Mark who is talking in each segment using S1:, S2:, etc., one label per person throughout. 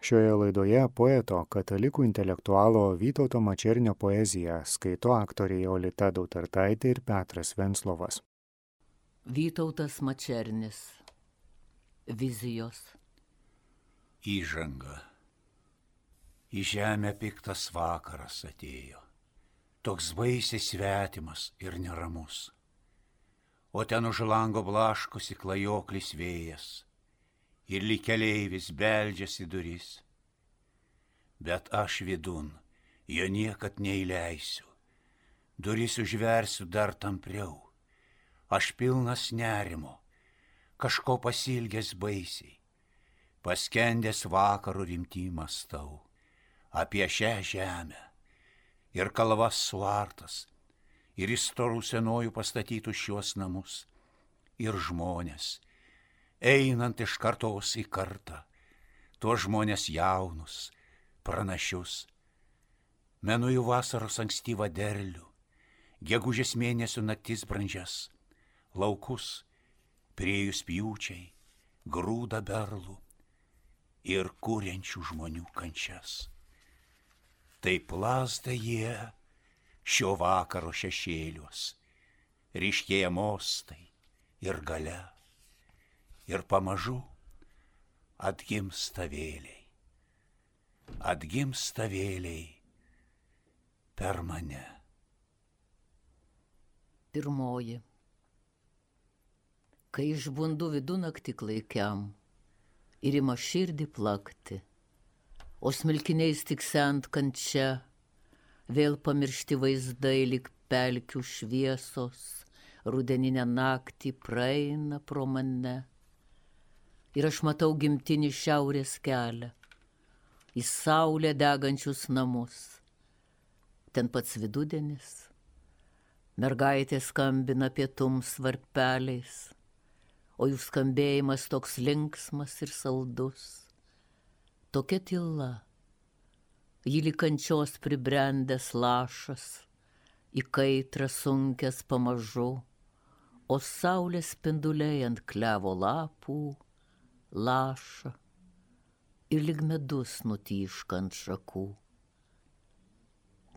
S1: Šioje laidoje poeto katalikų intelektualo Vytauto Mačernio poeziją skaito aktoriai Olita Dautartaitė ir Petras Venslovas.
S2: Vytautas Mačernis. Vizijos.
S3: Įžanga. Į žemę piktas vakaras atėjo. Toks baisiai svetimas ir neramus. O ten už lango blaškosi klajoklis vėjas ir lykeleivis beldžiasi duris. Bet aš vidun jo niekad neįleisiu, duris užversiu dar tampriau. Aš pilnas nerimo, kažko pasilgęs baisiai, paskendęs vakarų rimtį mastau apie šią žemę ir kalvas suartas, ir istorų senojų pastatytų šiuos namus, ir žmonės, einant iš kartos į kartą, tuos žmonės jaunus, pranašius. Menu jų vasaros ankstyvą derlių, gegužės mėnesių naktis brandžias, laukus, priejus pjūčiai, grūda berlų ir kūrenčių žmonių kančias. Taip lasda jie šio vakaro šešėliuos, ryškėja mostai ir gale ir pamažu atgimsta vėliai. Atgimsta vėliai per mane.
S2: Pirmoji. Kai išbundu vidunakti klaikiam ir ima širdį plakti, o smilkiniais tik sent kančia, vėl pamiršti vaizdai lik pelkių šviesos, rudeninę naktį praeina pro mane ir aš matau gimtinį šiaurės kelią, į saulę degančius namus. Ten pats vidudienis, mergaitė skambina pietums varpeliais, o jų skambėjimas toks linksmas ir saldus. Tokia tyla, jį likančios pribrendęs lašas, į kaitrą sunkęs pamažu, o saulės spinduliai ant klevo lapų laša ir lyg medus nutyška ant šakų.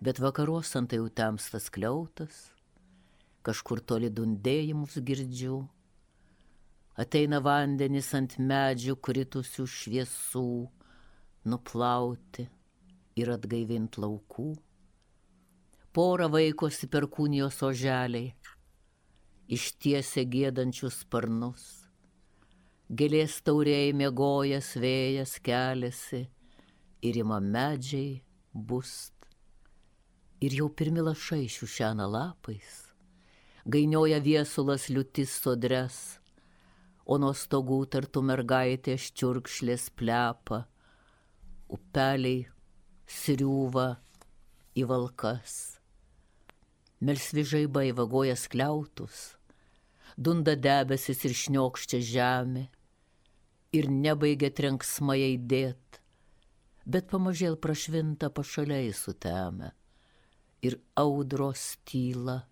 S2: Bet vakaros ant jau tamstas kliautas, kažkur toli dundėjimus girdžiu, ateina vandenis ant medžių kritusių šviesų, nuplauti ir atgaivinti laukų. Porą vaikosi per kūnijos oželiai, ištiesia gėdančius sparnus gėlės tauriai mėgojas vėjas keliasi ir ima medžiai bust. Ir jau pirmi lašai šiušiana lapais, gainioja viesulas liūtis sodres, o nuo stogų tartų mergaitės čiurkšlės plepa, upeliai sriūva į valkas. Melsvi žaibai vagoja skliautus, dunda debesis ir šniokščia žemė, ir nebaigia trenksmai įdėt, bet pamažėl prašvinta pašaliai sutemę, ir audros tyla,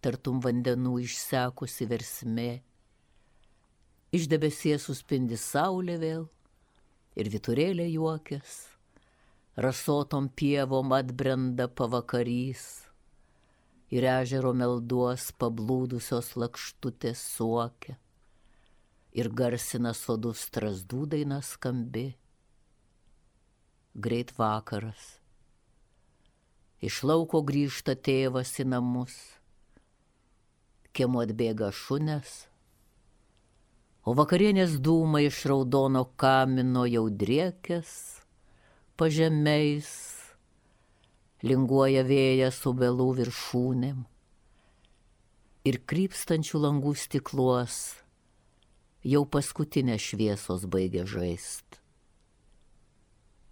S2: tartum vandenų išsekusi versmė. Iš debesies suspindi saulė vėl, ir viturėlė juokės, rasotom pievom atbrenda pavakarys, ir ežero melduos pablūdusios lakštutės suokia ir garsina sodų strazdų daina skambi. Greit vakaras. Iš lauko grįžta tėvas į namus. Kiemu atbėga šunės, o vakarienės dūmai iš raudono kamino jau driekės, pažemiais, linguoja vėjas su belų viršūnėm ir krypstančių langų stikluos jau paskutinę šviesos baigė žaist.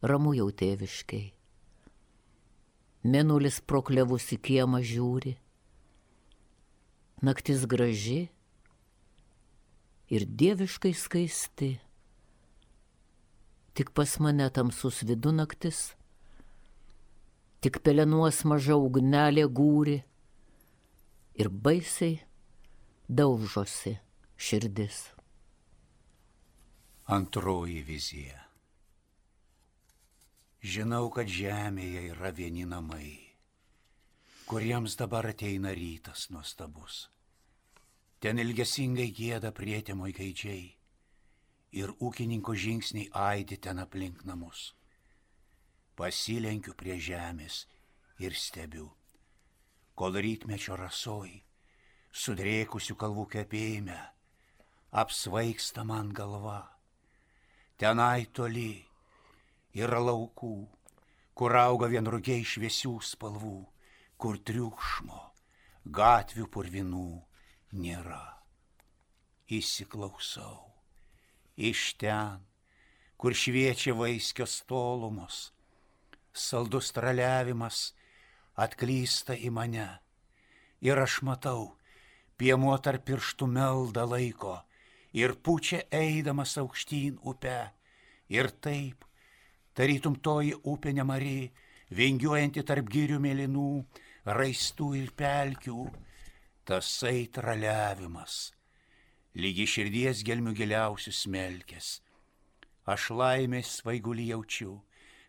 S2: Ramu jau tėviškai. Menulis pro klevus į kiemą žiūri. Naktis graži ir dieviškai skaisti. Tik pas mane tamsus vidunaktis, tik pelenuos maža ugnelė gūri ir baisiai daužosi širdis.
S3: Antroji vizija. Žinau, kad žemėje yra vieni namai, kuriems dabar ateina rytas nuostabus. Ten ilgesingai gėda prietimo įkaidžiai ir ūkininko žingsniai aidi ten aplink namus. Pasilenkiu prie žemės ir stebiu, kol rytmečio rasoj, sudrėkusių kalvų kepėjime, apsvaigsta man galva. Tenai toli yra laukų, kur auga vienrugiai šviesių spalvų, kur triukšmo, gatvių purvinų nėra. Įsiklausau iš ten, kur šviečia vaiskios tolumos, saldus traliavimas atklysta į mane. Ir aš matau, piemuo tarp pirštų melda laiko ir pučia eidamas aukštyn upe. Ir taip, tarytum toji upė nemari, vingiuojanti tarp girių mėlynų, raistų ir pelkių, tasai traliavimas lygi širdies gelmių giliausius smelkės. Aš laimės svaigulį jaučiu,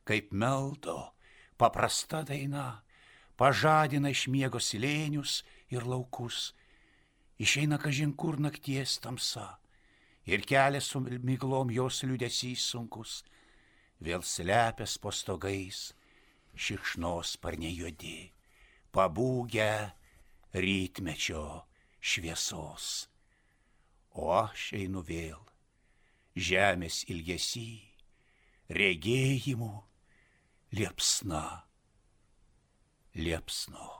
S3: kaip meldo, paprasta daina, pažadina iš miego slėnius ir laukus. Išeina kažin kur nakties tamsa ir kelias su miglom jos liudesys sunkus, vėl slepias po stogais, šikšnos parne juodi, pabūgę rytmečio šviesos o aš einu vėl žemės ilgesį, regėjimų liepsna, liepsno.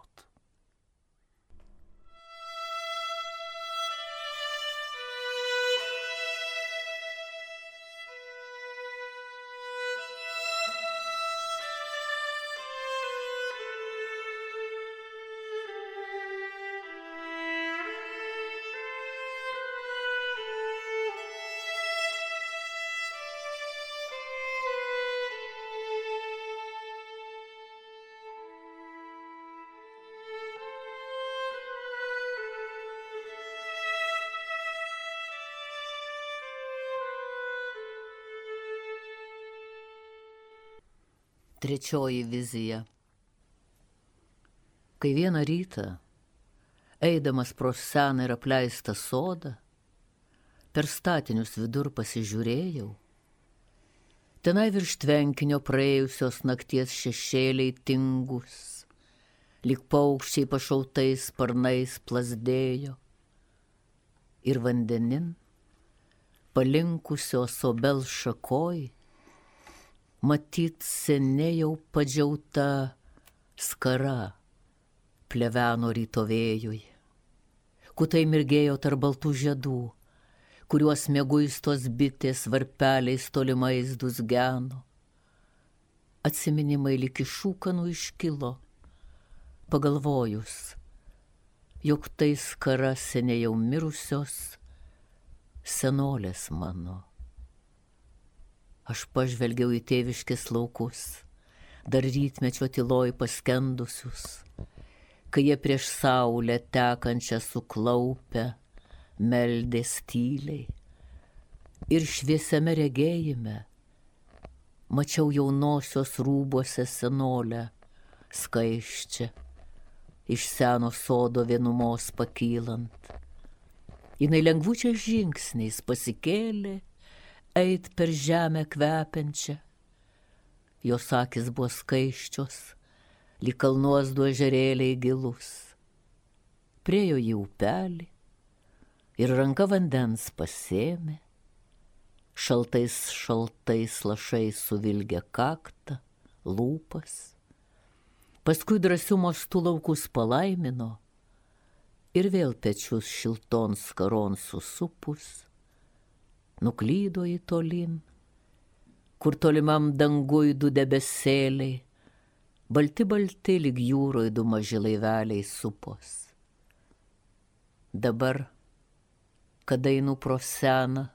S2: Trečioji vizija. Kai vieną rytą, eidamas pro seną ir apleistą sodą, per statinius vidur pasižiūrėjau, tenai virš tvenkinio praėjusios nakties šešėliai tingus, lyg paukščiai pašautais sparnais plasdėjo ir vandenin, palinkusios obel šakoj, matyt seniai jau padžiauta skara pleveno ryto vėjui. Kutai mirgėjo tarp baltų žiedų, kuriuos mėguistos bitės varpeliais tolimais dusgeno. Atsiminimai lik iš šūkanų iškilo, pagalvojus, jog tai skara seniai jau mirusios senolės mano. Aš pažvelgiau į tėviškės laukus, dar rytmečio tyloj paskendusius, kai jie prieš saulę tekančią suklaupę, meldės tyliai. Ir šviesiame regėjime mačiau jaunosios rūbose senolę, skaiščią, iš seno sodo vienumos pakylant. Jinai lengvučiais žingsniais pasikėlė eit per žemę kvepiančią. Jos akis buvo skaiščios, lyg kalnuos duožerėliai gilus. Priejo į upelį ir ranka vandens pasėmė, šaltais šaltais lašais suvilgė kaktą, lūpas, paskui drąsių mostų laukus palaimino ir vėl pečius šilton skaron susupus nuklydo į tolin, kur tolimam dangui du debesėliai, balti balti lyg jūroje du maži laiveliai supos. Dabar, kada einu pro seną,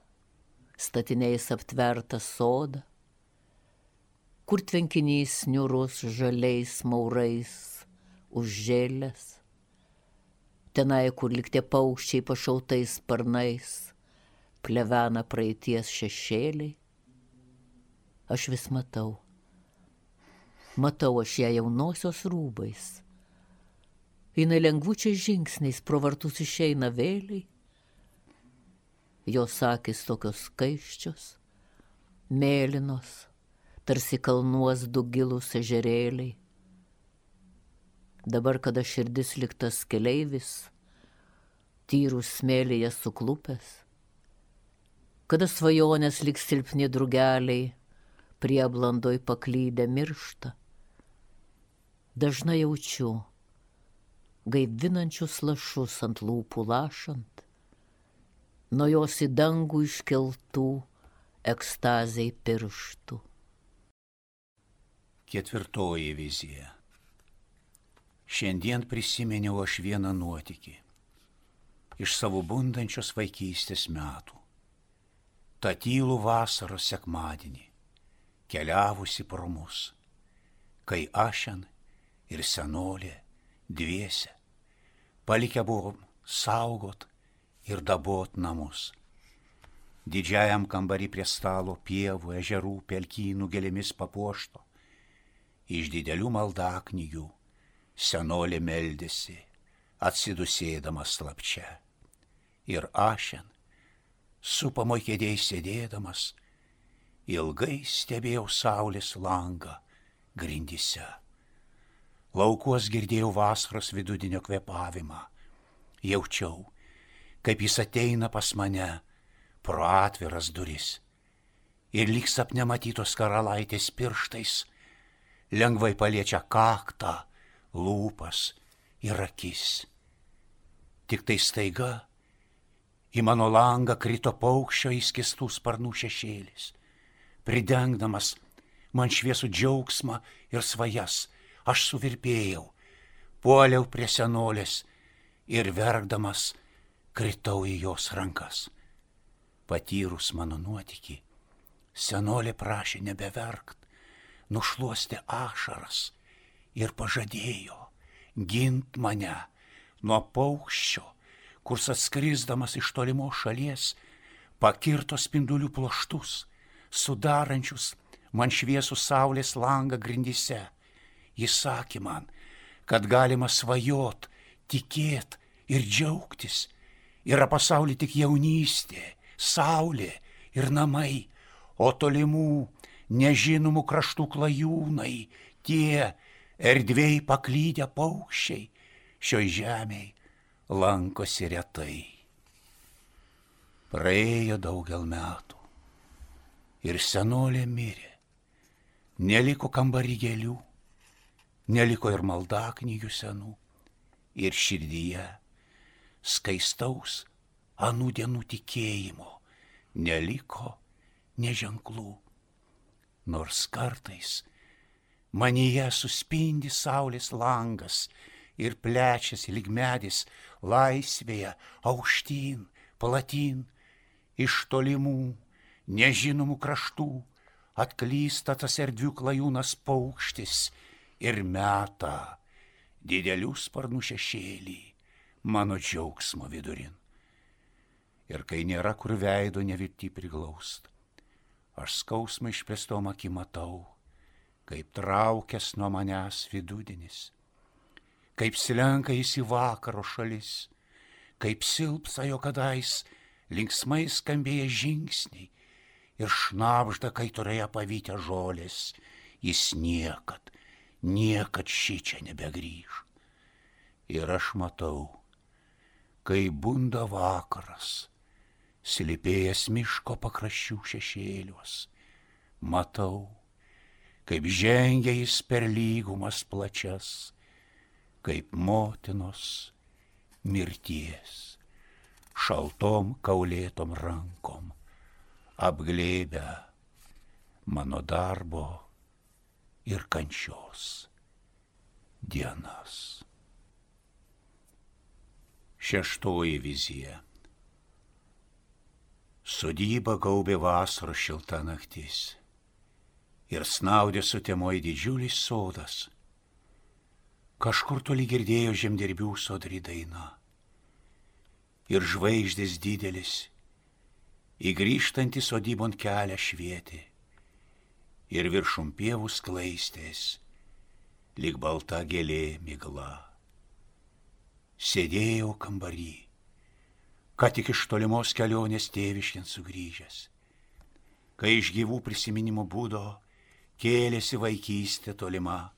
S2: statiniais aptvertą sodą, kur tvenkinys niurus žaliais maurais užžėlės, tenai, kur liktie paukščiai pašautais sparnais, plevena praeities šešėliai, aš vis matau, Matau aš ją jaunosios rūbais. Jis lengvučiais žingsniais pro vartus išeina vėliai. Jos akis tokios skaiščios, mėlynos, tarsi kalnuos du gilus ežerėliai. Dabar, kada širdis liktas keleivis, tyrus smėlyje suklupęs, kada svajonės lik silpni drugeliai, prieblandoj paklydę miršta. Dažnai jaučiu gaivinančius lašus ant lūpų lašant, nuo jos į dangų iškeltų ekstaziai pirštų.
S3: Ketvirtoji vizija. Šiandien prisiminiau aš vieną nuotykį iš savo bundančios vaikystės metų. Ta tylų vasaros sekmadienį, keliavusi pro mus, kai ašen ir senolė dviese, palikę buvom saugot ir dabot namus. Didžiajam kambarį prie stalo pievų, ežerų, pelkynų gėlėmis papuošto, iš didelių maldaknygių senolė meldėsi, atsidusėdamas slapčia ir ašen, supamo kėdėjai sėdėdamas, ilgai stebėjau saulės langą grindise. Laukuos girdėjau vasaros vidudinio kvepavimą. Jaučiau, kaip jis ateina pas mane pro atviras duris. Ir lyg sapne matytos karalaitės pirštais, lengvai paliečia kaktą, lūpas ir akis. Tik tai staiga Į mano langą krito paukščio įskistų sparnų šešėlis, pridengdamas man šviesų džiaugsmą ir svajas, aš suvirpėjau, puoliau prie senolės ir verkdamas kritau į jos rankas. Patyrus mano nuotikį, senolė prašė nebeverkt, nušluosti ašaras ir pažadėjo gint mane nuo paukščio kurs atskrisdamas iš tolimos šalies, pakirto spindulių ploštus, sudarančius man šviesų saulės langą grindise. Jis sakė man, kad galima svajot, tikėt ir džiaugtis. Yra pasaulyje tik jaunystė, saulė ir namai, o tolimų, nežinomų kraštų klajūnai, tie erdvėjai paklydę paukščiai šioj žemėje lankosi retai. Praėjo daugel metų ir senolė mirė. Neliko kambarį gėlių, neliko ir maldaknygių senų, ir širdyje skaistaus anų dienų tikėjimo neliko neženklų. Nors kartais manyje suspindi saulės langas ir plečiasi lyg medis laisvėje aukštyn, palatyn, iš tolimų, nežinomų kraštų atklysta tas erdvių klajūnas paukštis ir meta didelių sparnų šešėlį mano džiaugsmo vidurin. Ir kai nėra kur veido nevirti priglaust, aš skausmą išplėstom akį matau, kaip traukęs nuo manęs vidudinis kaip slenka jis į vakaro šalis, kaip silpsa jo kadais linksmai skambėję žingsniai ir šnapžda kaitorėje pavytę žolės, jis niekad, niekad šį čia nebegrįž. Ir aš matau, kai bunda vakaras, slipėjęs miško pakraščių šešėliuos, matau, kaip žengia jis per lygumas plačias, kaip motinos mirties, šaltom kaulėtom rankom, apglėbę mano darbo ir kančios dienas. Šeštoji vizija. Sodyba gaubė vasaros šilta naktis ir snaudė sutemoj didžiulis sodas Kažkur toli girdėjo žemdirbių sodri daina. Ir žvaigždės didelis, į grįžtantį sodybon kelią švietė. Ir viršum pievų sklaistės lyg balta gėlė migla. Sėdėjau kambarį, ką tik iš tolimos kelionės tėviškien sugrįžęs, kai iš gyvų prisiminimų būdo kėlėsi vaikystė tolima,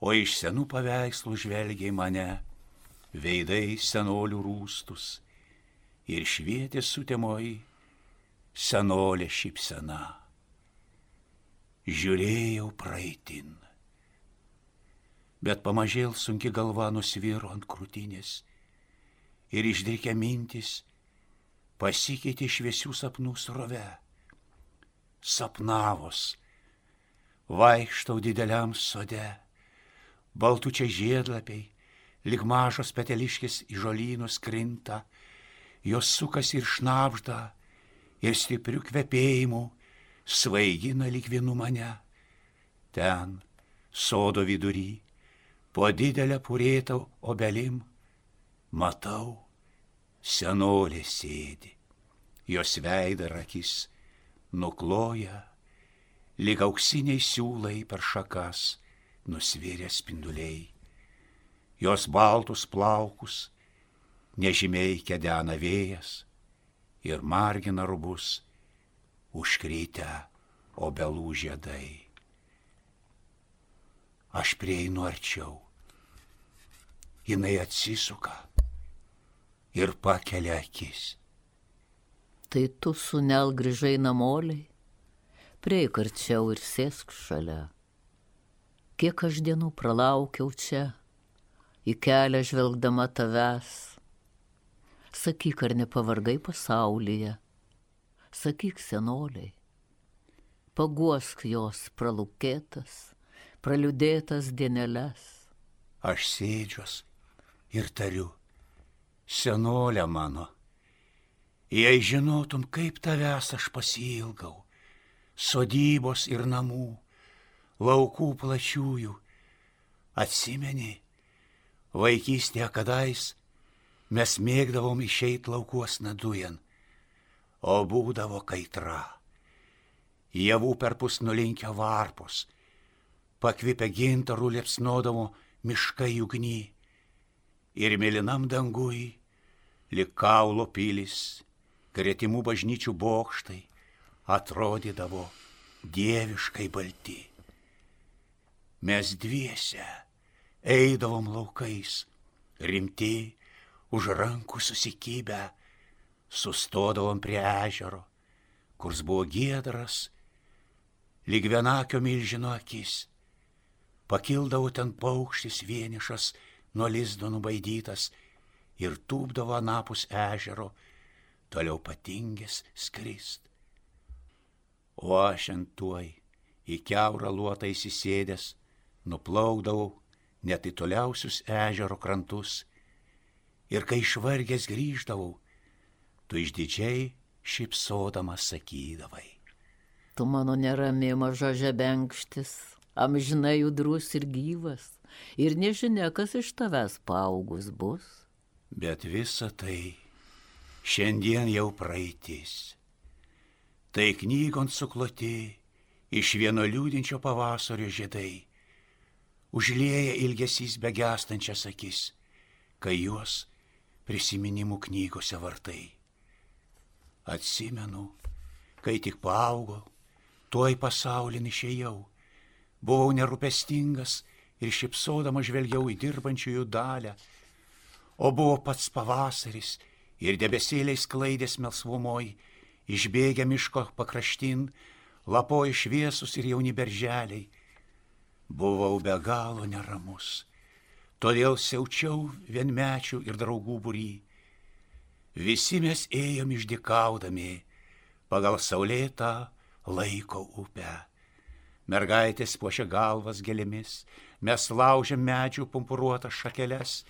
S3: o iš senų paveikslų žvelgiai mane veidai senolių rūstus ir švietė sutemoji senolė šypsena. Žiūrėjau praeitin. Bet pamažėl sunki galva nusvyro ant krūtinės ir išdrikė mintis pasikeitė šviesių sapnų srove. Sapnavos, vaikštau dideliam sode, baltučiai žiedlapiai, lik mažos peteliškis į žolynus krinta, jos sukas ir šnapžda, ir stiprių kvepėjimų svaigina lik vienu mane. Ten, sodo vidury, po didelę purėtą obelim, matau, senolė sėdi, jos veidą rakis nukloja, lyg auksiniai siūlai per šakas nusvėrė spinduliai. Jos baltus plaukus nežymiai kedena vėjas, ir margina rubus užkrytę obelų žiedai. Aš prieinu arčiau, jinai atsisuka ir pakelia akis.
S2: Tai tu sunel grįžai namoliai, prieik arčiau ir sėsk šalia. Kiek aš dienų pralaukiau čia, į kelią žvelgdama tavęs, Sakyk, ar nepavargai pasaulyje. Sakyk, senoliai. Paguosk jos pralūkėtas, praliudėtas dieneles.
S3: Aš sėdžiuos ir tariu, senolė mano, jei žinotum, kaip tavęs aš pasilgau, sodybos ir namų, laukų plačiųjų, atsimeni, vaikystėje kadais Mes mėgdavom išeit laukuos nadujan, o būdavo kaitra. Javų perpus nulinkę varpus, pakvipę gintarų liepsnodavo miškai ugny ir mėlynam dangui, lik kaulo pilis, gretimų bažnyčių bokštai atrodydavo dieviškai balti. Mes dviese eidavom laukais, rimti, už rankų susikybę, sustodavom prie ežero, kurs buvo giedras, lyg vienakio milžino akis. Pakildavo ten paukštis vienišas, nuo lizdo nubaidytas ir tūpdavo anapus ežero, toliau patingęs skrist. O aš ant tuoj į keurą luotą įsisėdęs, nuplaukdavau net į toliausius ežero krantus ir kai išvargęs grįždavau, tu išdidžiai šipsodamas sakydavai.
S2: Tu mano nerami maža žebenkštis, amžinai judrus ir gyvas, ir nežinia, kas iš tavęs paaugus bus.
S3: Bet visa tai šiandien jau praeitis. Tai knygon sukloti iš vieno liūdinčio pavasario žiedai, užlieja ilgesys begestančias akis, kai juos prisiminimų knygose vartai. Atsimenu, kai tik paaugo, tuoj pasaulin išėjau, buvau nerūpestingas ir šipsodama žvelgiau į dirbančiųjų dalę, o buvo pats pavasaris ir debesėliai sklaidės melsvumoj, išbėgę miško pakraštin, lapoja šviesus ir jauni berželiai. Buvau be galo neramus todėl siaučiau vienmečių ir draugų būry. Visi mes ėjom išdikaudami pagal saulėtą laiko upę. Mergaitės puošia galvas gėlėmis, mes laužėm medžių pumpuruotas šakeles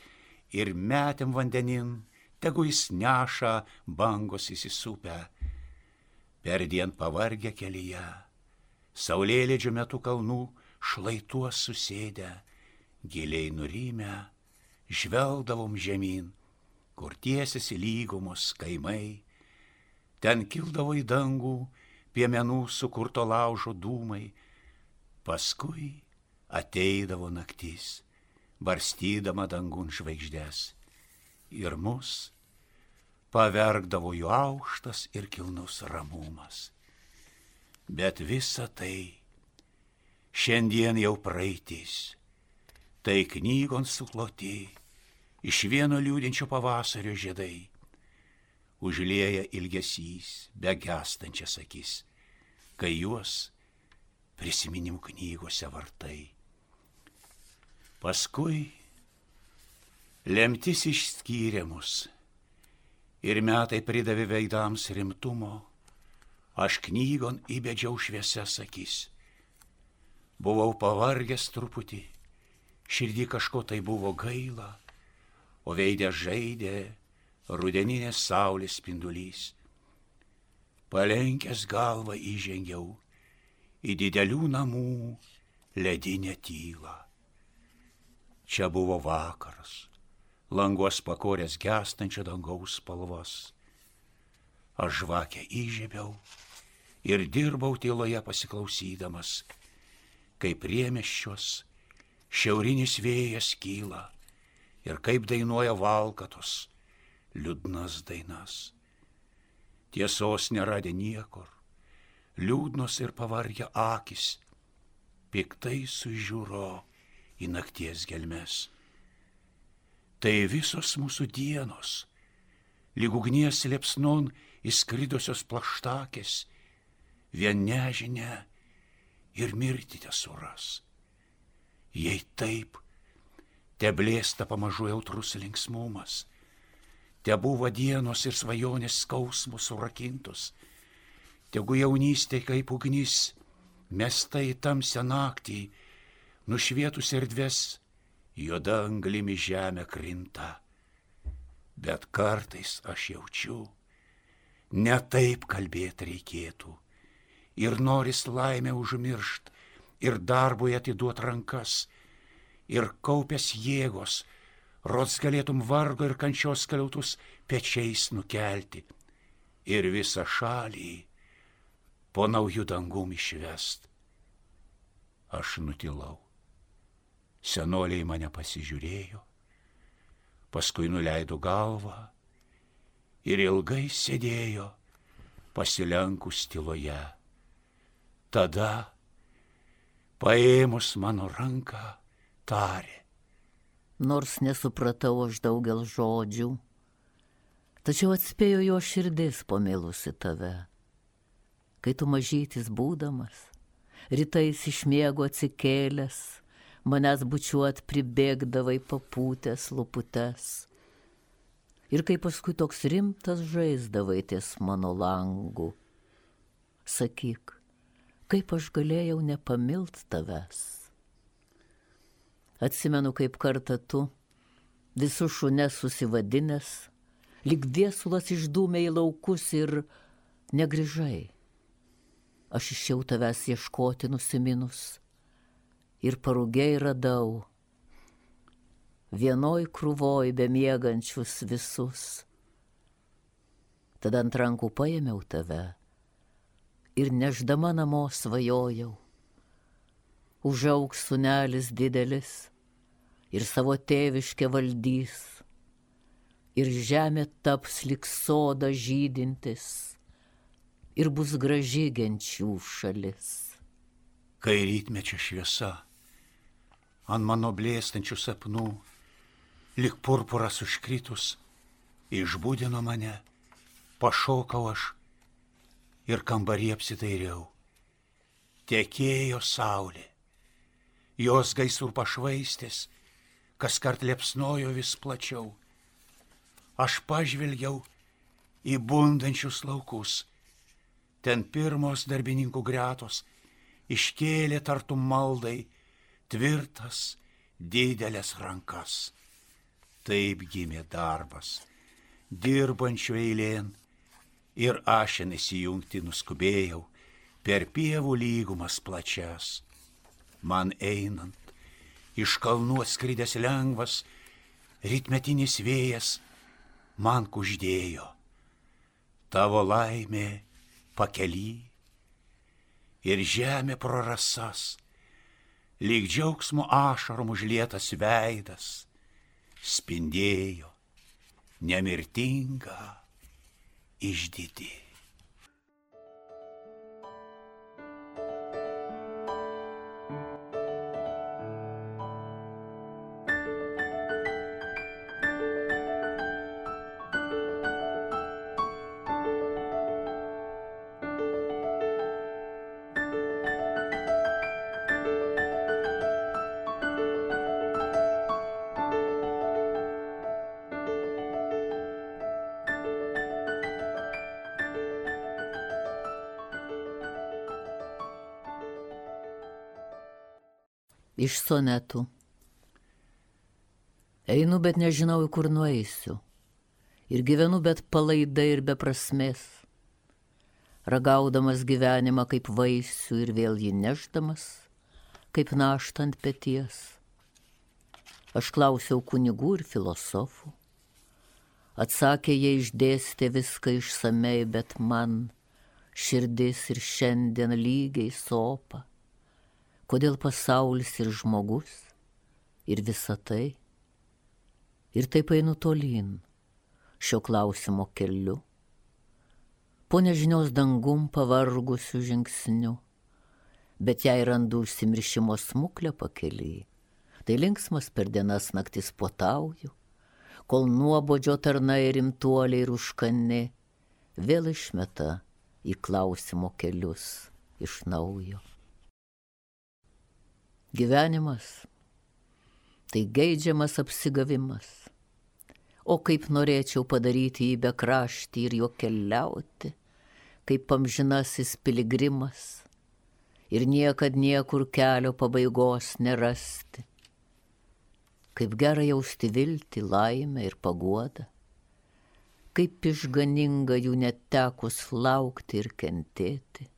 S3: ir metėm vandenin, tegu jis neša bangos įsisupę. Per dien pavargę kelyje, saulėlėdžio metu kalnų šlaituos susėdę, giliai nurimę, žvelgdavom žemyn, kur tiesiasi lygumos kaimai, ten kildavo į dangų piemenų sukurto laužo dūmai, paskui ateidavo naktis, barstydama dangun žvaigždės. Ir mus pavergdavo jų aukštas ir kilnus ramumas. Bet visa tai šiandien jau praeitis, tai knygon sukloti iš vieno liūdinčio pavasario žiedai, užlieja ilgesys, begestančias akis, kai juos prisiminimų knygose vartai. Paskui lemtis išskyrė mus ir metai pridavė veidams rimtumo, aš knygon įbedžiau šviesias akis. Buvau pavargęs truputį, širdį kažko tai buvo gaila, o veidė žaidė rudeninės saulės spindulys. Palenkęs galvą įžengiau į didelių namų ledinę tylą. Čia buvo vakaras, languos pakorės gestančio dangaus spalvas. Aš žvakę įžiebiau ir dirbau tyloje pasiklausydamas, kaip priemeščios šiaurinis vėjas kyla ir kaip dainuoja valkatos liūdnas dainas. Tiesos neradė niekur, liūdnos ir pavargę akis, piktai sužiūro į nakties gelmes. Tai visos mūsų dienos, lyg ugnies liepsnon įskridusios plaštakės, vien nežinia ir mirti tesuras. Jei taip, te blėsta pamažu jautrus linksmumas, te buvo dienos ir svajonės skausmus surakintus, tegu jaunystė kaip ugnis, mesta į tamsią naktį, nušvietus erdves, juoda anglimi žemė krinta. Bet kartais aš jaučiu, ne taip kalbėti reikėtų. Ir noris laimę užmiršt, ir darbui atiduot rankas, ir kaupęs jėgos, rods galėtum vargo ir kančios kaliautus pečiais nukelti, ir visą šalį po naujų dangum išvest. Aš nutilau. Senoliai mane pasižiūrėjo, paskui nuleido galvą ir ilgai sėdėjo pasilenkus tyloje. Tada, paėmus mano ranką, tarė.
S2: Nors nesupratau aš daugel žodžių, tačiau atspėjo jo širdis pamilusi tave kai tu mažytis būdamas, rytais iš miego atsikėlęs, manęs bučiuot pribėgdavai papūtęs luputes. Ir kai paskui toks rimtas žaisdavai ties mano langu, sakyk, kaip aš galėjau nepamilt tavęs. Atsimenu, kaip kartą tu, visų šunes susivadinęs, lyg viesulas išdūmė į laukus ir negryžai aš išėjau tavęs ieškoti nusiminus ir parūgiai radau. Vienoj krūvoj bemiegančius visus. Tada ant rankų paėmiau tave ir neždama namo svajojau. Užauks sunelis didelis ir savo tėviškę valdys, ir žemė taps lik soda žydintis ir bus graži genčių šalis.
S3: Kai rytmečio šviesa ant mano blėstančių sapnų, lik purpuras užkritus, išbūdino mane, pašokau aš ir kambarį apsitairiau. Tekėjo saulė, jos gaisrų pašvaistės, kas kart liepsnojo vis plačiau. Aš pažvelgiau į bundančius laukus, ten pirmos darbininkų gretos iškėlė tartum maldai tvirtas didelės rankas. Taip gimė darbas, dirbančių eilėn ir ašen įsijungti nuskubėjau per pievų lygumas plačias. Man einant, iš kalnų atskridęs lengvas, ritmetinis vėjas man kuždėjo. Tavo laimė pakely ir žemė prarasas lyg džiaugsmo ašarom užlietas veidas, spindėjo nemirtinga и ждите.
S2: Iš sonetų. Einu, bet nežinau, kur nueisiu. Ir gyvenu, bet palaidai ir be prasmės. Ragaudamas gyvenimą kaip vaisių ir vėl jį neždamas, kaip naštant pėties. Aš klausiau kunigų ir filosofų. Atsakė, jie išdėstė viską išsamei, bet man širdis ir šiandien lygiai sopa kodėl pasaulis ir žmogus ir visa tai. Ir taip einu tolyn šio klausimo keliu, po nežinios dangum pavargusiu žingsniu, bet jei randu užsimiršimo smuklę pakely, tai linksmas per dienas naktis potauju, kol nuobodžio tarnai rimtuoliai ir užkani vėl išmeta į klausimo kelius iš naujo. Gyvenimas tai geidžiamas apsigavimas. O kaip norėčiau padaryti jį be kraštį ir jo keliauti, kaip amžinasis piligrimas ir niekad niekur kelio pabaigos nerasti. Kaip gera jausti viltį, laimę ir paguodą, kaip išganinga jų netekus laukti ir kentėti.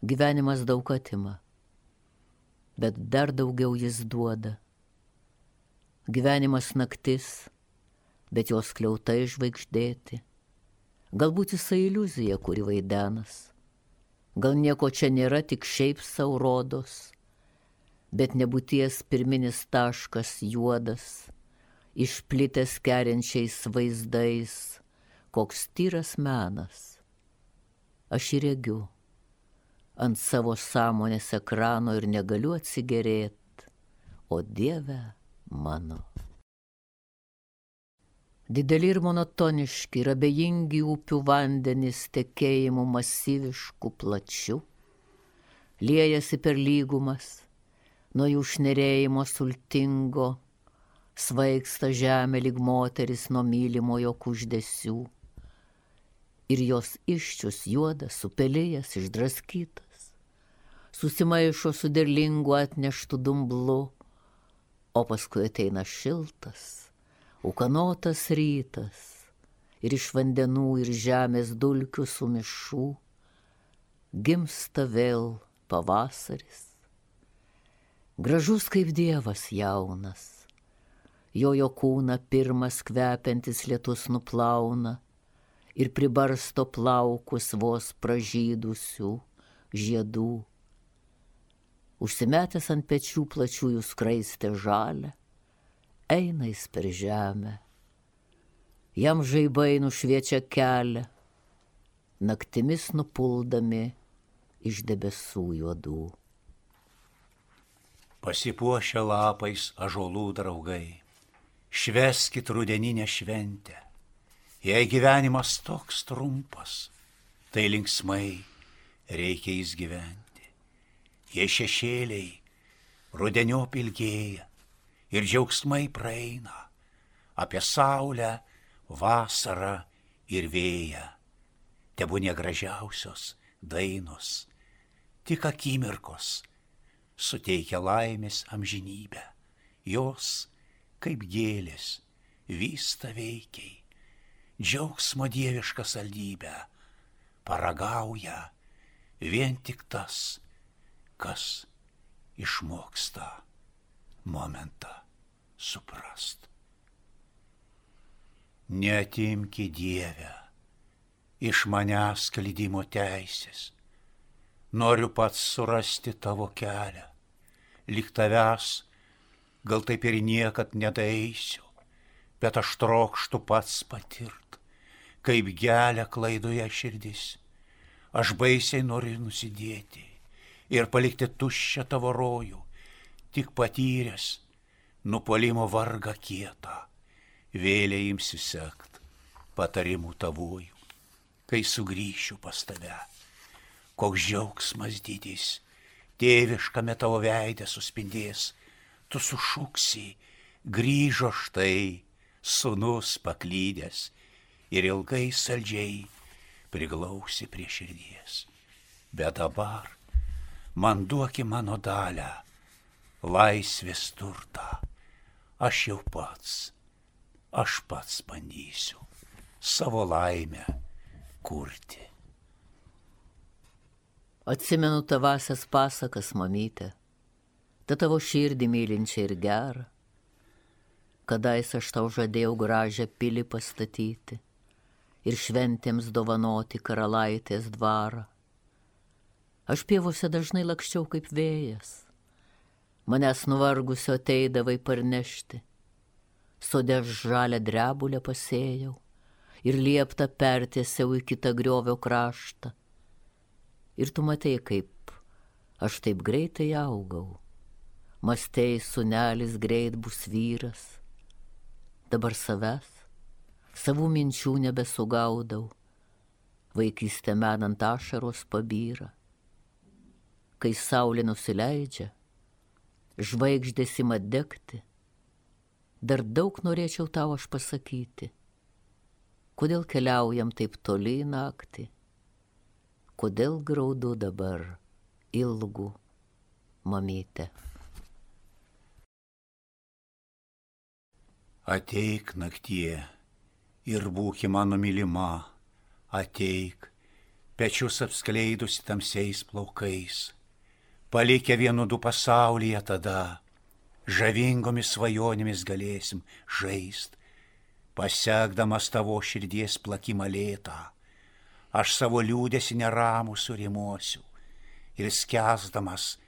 S2: Gyvenimas daug atima bet dar daugiau jis duoda. Gyvenimas naktis, bet jos kliautai žvaigždėti. Galbūt jisai iliuzija, kuri vaidenas. Gal nieko čia nėra, tik šiaip saurodos, bet nebūties pirminis taškas juodas, išplitęs keriančiais vaizdais, koks tyras menas. Aš įregiu ant savo sąmonės ekrano ir negaliu atsigerėt, o Dieve mano. Dideli ir monotoniški ir abejingi upių vandenys tekėjimų masyviškų plačių, liejasi per lygumas, nuo jų šnerėjimo sultingo, svaigsta žemė lyg moteris nuo mylimojo kuždesių ir jos iščius juodas, supelėjęs, išdraskytas susimaišo su derlingu atneštu dumblu, o paskui ateina šiltas, ukanotas rytas ir iš vandenų ir žemės dulkių sumišų gimsta vėl pavasaris. Gražus kaip dievas jaunas, jo jo kūną pirmas kvepiantis lietus nuplauna ir pribarsto plaukus vos pražydusių žiedų užsimetęs ant pečių plačiųjų skraistę žalę, eina jis per žemę. Jam žaibai nušviečia kelią, naktimis nupuldami iš debesų juodų.
S3: Pasipuošia lapais ažolų draugai, šveskit rudeninę šventę. Jei gyvenimas toks trumpas, tai linksmai reikia jis gyventi jie šešėliai, rudenio pilgėja ir džiaugsmai praeina apie saulę, vasarą ir vėją. Tebūnė gražiausios dainos, tik akimirkos suteikia laimės amžinybę. Jos, kaip gėlės, vysta veikiai, džiaugsmo dievišką saldybę, paragauja vien tik tas, kas išmoksta momentą suprast. Netimki Dievę iš manęs klydimo teisės, noriu pats surasti tavo kelią, lik tavęs, gal taip ir niekad nedaeisiu, bet aš trokštų pats patirt, kaip gelia klaidoje širdis. Aš baisiai noriu nusidėti ir palikti tuščią tavo rojų, tik patyręs nupolimo vargą kietą, vėliai imsi sekt patarimų tavųjų, kai sugrįšiu pas tave. Koks džiaugsmas didys, tėviškame tavo veidę suspindės, tu sušuksi, grįžo štai, sunus paklydęs ir ilgai saldžiai priglausi prie širdies. Bet dabar man duoki mano dalę, laisvės turtą, aš jau pats, aš pats bandysiu savo laimę kurti.
S2: Atsimenu tavasias pasakas, mamytė, ta tavo širdį mylinčia ir gerą. Kadais aš tau žadėjau gražią pilį pastatyti ir šventėms dovanoti karalaitės dvarą. Aš pievose dažnai lakščiau kaip vėjas, manęs nuvargusio ateidavai parnešti, sode žalę drebulę pasėjau ir lieptą pertiesiau į kitą griovio kraštą. Ir tu matei, kaip aš taip greitai augau, mastei sunelis greit bus vyras, dabar savęs savų minčių nebesugaudau, vaikystė menant ašaros pabyra. Kai saulė nusileidžia, žvaigždės ima degti, dar daug norėčiau tau aš pasakyti, kodėl keliaujam taip toli naktį, kodėl graudu dabar ilgų mamytę.
S3: Ateik naktie ir būki mano mylima, ateik, pečius apskleidusi tamsiais plaukais, palikę vienu du pasaulyje tada, žavingomis svajonėmis galėsim žaist, pasiekdamas tavo širdies plakimą lėtą, aš savo liūdėsi neramų surimuosiu ir skęsdamas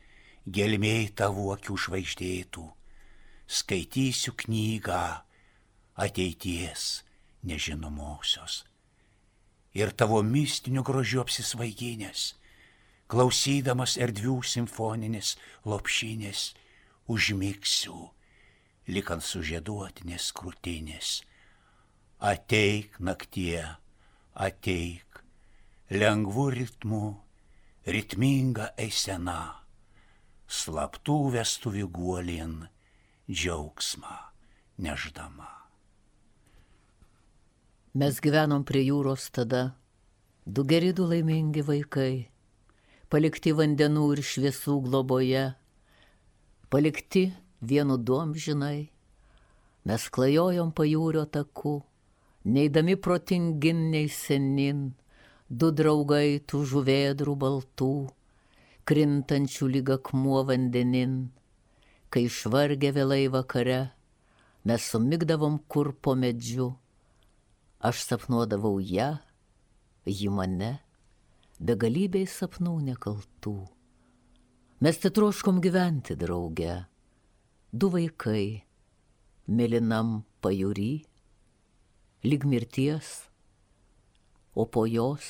S3: gelmiai tavo akių žvaigždėtų, skaitysiu knygą ateities nežinomosios. Ir tavo mistiniu grožiu apsisvaiginės, klausydamas erdvių simfoninės lopšinės, užmiksiu, likant sužieduotinės krūtinės. Ateik naktie, ateik, lengvų ritmų, ritminga eisena, slaptų vestuvių guolin, džiaugsmą neždama.
S2: Mes gyvenom prie jūros tada, du geri du laimingi vaikai, palikti vandenų ir šviesų globoje, palikti vienu duom žinai, mes klajojom pajūrio taku, neįdami protingin nei senin, du draugai tų žuvėdrų baltų, krintančių lyg akmuo vandenin, kai išvargė vėlai vakare, mes sumigdavom kur po medžiu Aš sapnuodavau ją, ji mane, begalybėj sapnų nekaltų. Mes titroškom gyventi drauge, du vaikai, mėlynam pajūry, lyg mirties, o po jos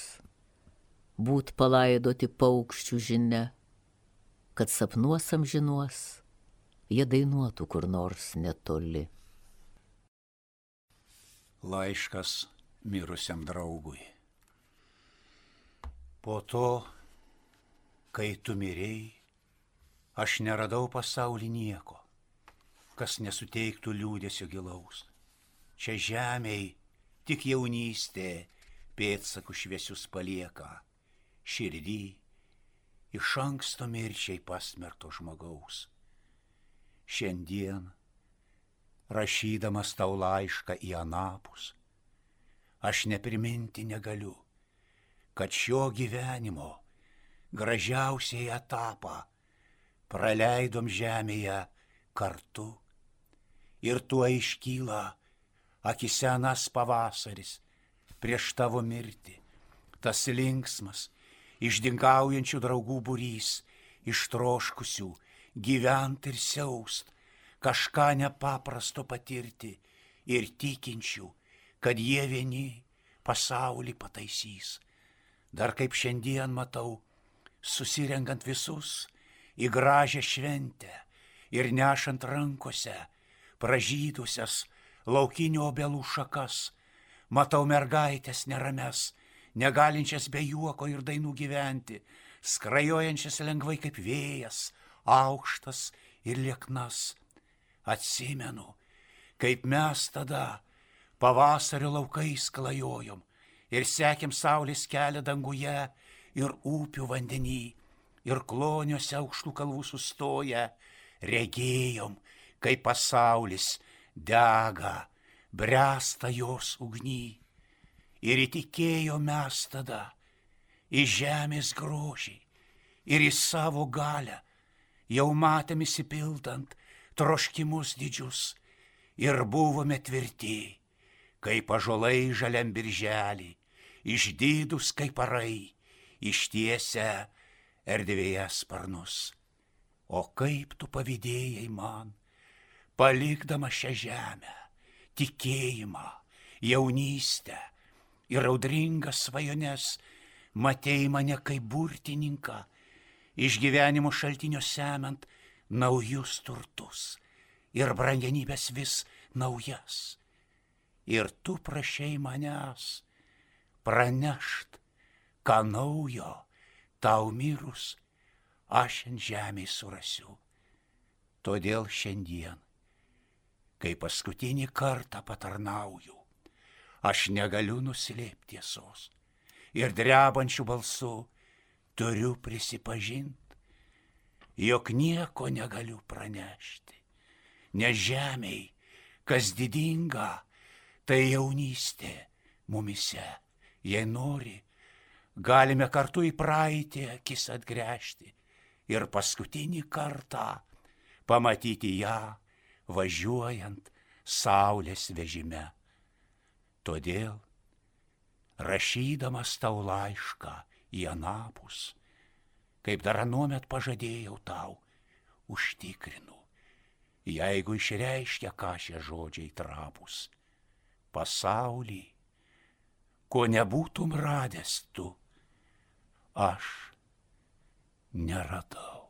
S2: būt palaidoti paukščių žinia, kad sapnuosam žinuos, jie dainuotų kur nors netoli
S3: laiškas mirusiam draugui. Po to, kai tu mirėjai, aš neradau pasaulį nieko, kas nesuteiktų liūdėsio gilaus. Čia žemėj tik jaunystė pėdsakų šviesius palieka, širdį iš anksto mirčiai pasmerto žmogaus. Šiandien rašydamas tau laišką į anapus, aš nepriminti negaliu, kad šio gyvenimo gražiausiai etapą praleidom žemėje kartu. Ir tuo iškyla akisenas pavasaris prieš tavo mirtį, tas linksmas, išdingaujančių draugų būrys, ištroškusių gyvent ir siaust, kažką nepaprasto patirti ir tikinčių, kad jie vieni pasaulį pataisys. Dar kaip šiandien matau, susirenkant visus į gražią šventę ir nešant rankose pražydusias laukinio obelų šakas, matau mergaitės nerames, negalinčias be juoko ir dainų gyventi, skrajojančias lengvai kaip vėjas, aukštas ir lieknas. Atsimenu, kaip mes tada pavasario laukais klajojom ir sekėm saulės kelią danguje ir upių vandenį, ir kloniuose aukštų kalvų sustoję, regėjom, kaip pasaulis dega, bręsta jos ugny. Ir įtikėjo mes tada į žemės grožį ir į savo galę, jau matėm įsipildant troškimus didžius ir buvome tvirti, kaip ažolai žaliam birželį, išdydus kaip parai, ištiesia erdvėje sparnus. O kaip tu pavydėjai man, palikdama šią žemę, tikėjimą, jaunystę ir audringas svajones, matėjai mane kaip burtininką, iš gyvenimo šaltinio semiant naujus turtus ir brangenybės vis naujas. Ir tu prašai manęs pranešt, ką naujo tau mirus aš ant žemės surasiu. Todėl šiandien, kai paskutinį kartą patarnauju, aš negaliu nuslėpti tiesos ir drebančių balsų turiu prisipažinti, jog nieko negaliu pranešti, nes žemiai, kas didinga, tai jaunystė mumise, jei nori, galime kartu į praeitį akis atgręžti ir paskutinį kartą pamatyti ją važiuojant saulės vežime. Todėl, rašydamas tau laišką į anapus, kaip dar anuomet pažadėjau tau, užtikrinu, jeigu išreiškia ką šie žodžiai trapus, pasaulį, ko nebūtum radęs tu, aš neradau.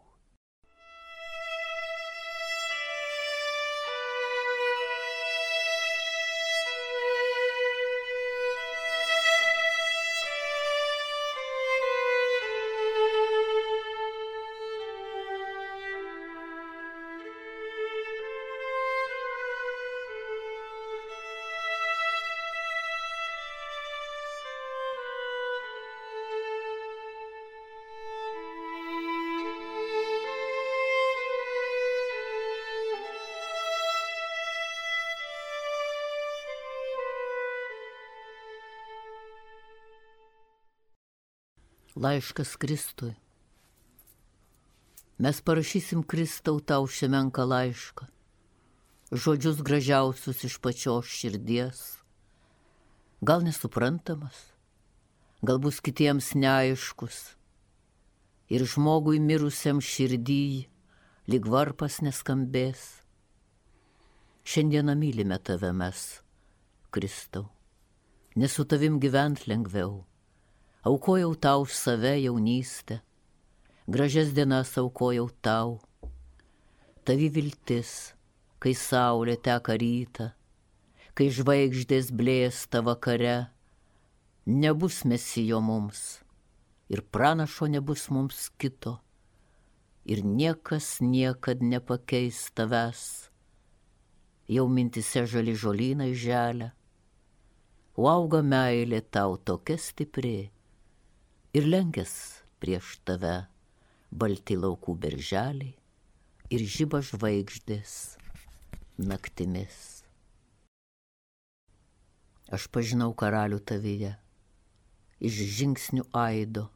S2: Laiškas Kristui. Mes parašysim Kristau tau šią menką laišką. Žodžius gražiausius iš pačios širdies. Gal nesuprantamas, gal bus kitiems neaiškus. Ir žmogui mirusiam širdį, lyg varpas neskambės. Šiandieną mylime tave mes, Kristau, nes su tavim gyvent lengviau aukojau tau už save jaunystę, gražias dienas aukojau tau. Tavi viltis, kai saulė teka rytą, kai žvaigždės blėsta vakare, nebus mesijo mums ir pranašo nebus mums kito, ir niekas niekad nepakeis tavęs. Jau mintise žali žolynai želia, auga meilė tau tokia stipri, ir lenkės prieš tave balti laukų berželiai ir žyba žvaigždės naktimis. Aš pažinau karalių tavyje, iš žingsnių aido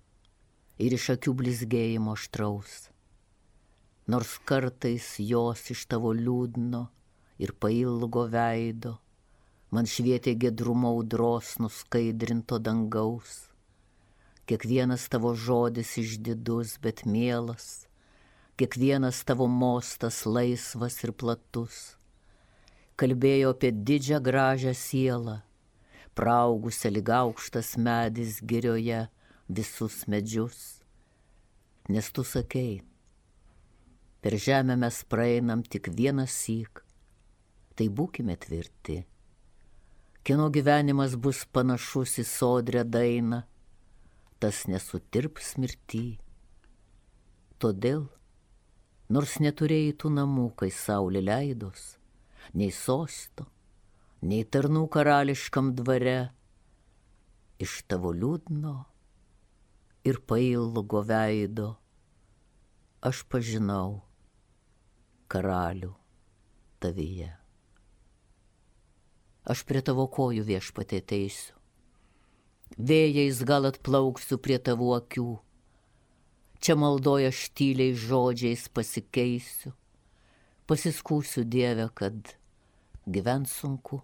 S2: ir iš akių blizgėjimo aštraus, nors kartais jos iš tavo liūdno ir pailgo veido man švietė gedrumo audros nuskaidrinto dangaus Kiekvienas tavo žodis išdidus, bet mielas, kiekvienas tavo mostas laisvas ir platus. Kalbėjo apie didžią gražią sielą, praugusią lyg aukštas medis girioje visus medžius. Nes tu sakei, per žemę mes praeinam tik vieną syk, tai būkime tvirti. Kieno gyvenimas bus panašus į sodrę dainą, tas nesutirps mirtį. Todėl, nors neturėjai tų namų, kai saulė leidos, nei sosto, nei tarnų karališkam dvare, iš tavo liūdno ir pailgo veido aš pažinau karalių tavyje. Aš prie tavo kojų viešpatė teisiu. Vėjais gal atplauksiu prie tavo akių. Čia maldoja štyliai žodžiais pasikeisiu. Pasiskūsiu Dievę, kad gyvent sunku.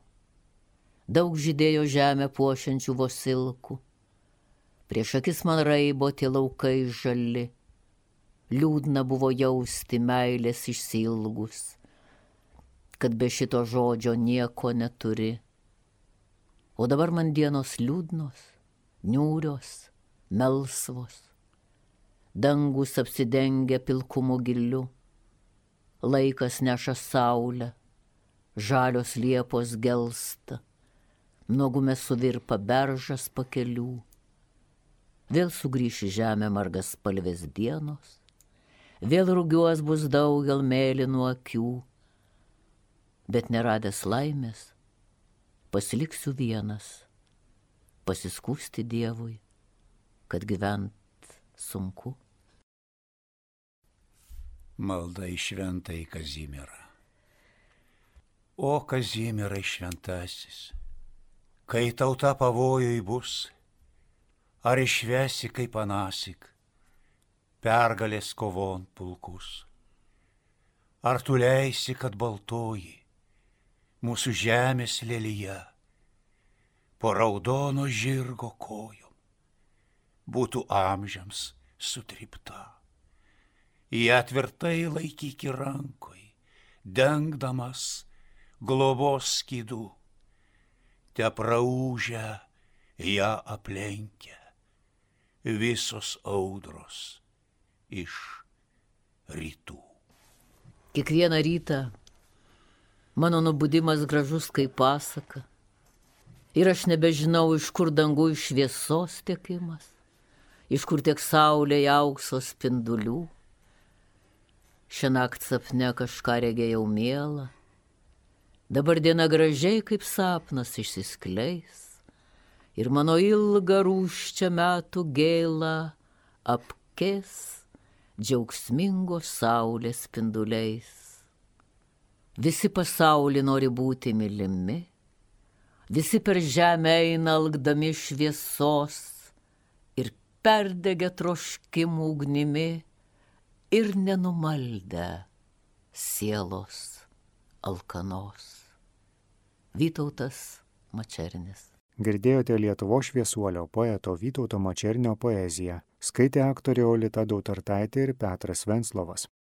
S2: Daug žydėjo žemę puošiančių vosilkų. Prieš akis man raibo tie laukai žali. Liūdna buvo jausti meilės išsilgus kad be šito žodžio nieko neturi. O dabar man dienos liūdnos, niūrios, melsvos. Dangus apsidengia pilkumo giliu, laikas neša saulę, žalios liepos gelsta, nuogume suvirpa beržas pakelių. Vėl sugrįš į žemę margas spalvės dienos, vėl rugiuos bus daugel mėlynų akių. Bet neradęs laimės, pasiliksiu vienas, pasiskūsti Dievui, kad gyvent sunku.
S3: Malda į šventą į Kazimirą. O Kazimirai šventasis, kai tauta pavojui bus, ar išvesi kaip anasik, pergalės kovon pulkus, ar tu leisi, kad baltoji mūsų žemės lelyje, po raudono žirgo kojom, būtų amžiams sutripta. Jie tvirtai laikyki rankoj, dengdamas globos skydų, te praūžę ją aplenkia visos audros iš rytų.
S2: Kiekvieną rytą Mano nubudimas gražus kaip pasaka. Ir aš nebežinau, iš kur dangų iš šviesos tiekimas, iš kur tiek saulėje aukso spindulių. Šiąnakt sapne kažką regėjau mielą, dabar diena gražiai kaip sapnas išsiskleis. Ir mano ilgą rūščią metų gėlą apkės džiaugsmingos saulės spinduliais. Visi pasaulį nori būti mylimi, visi per žemę eina algdami šviesos ir perdegę troškimų ugnimi ir nenumaldę sielos alkanos. Vytautas Mačernis.
S1: Girdėjote Lietuvo šviesuolio poeto Vytauto Mačernio poeziją. Skaitė aktorė Olita Dautartaitė ir Petras Venslovas.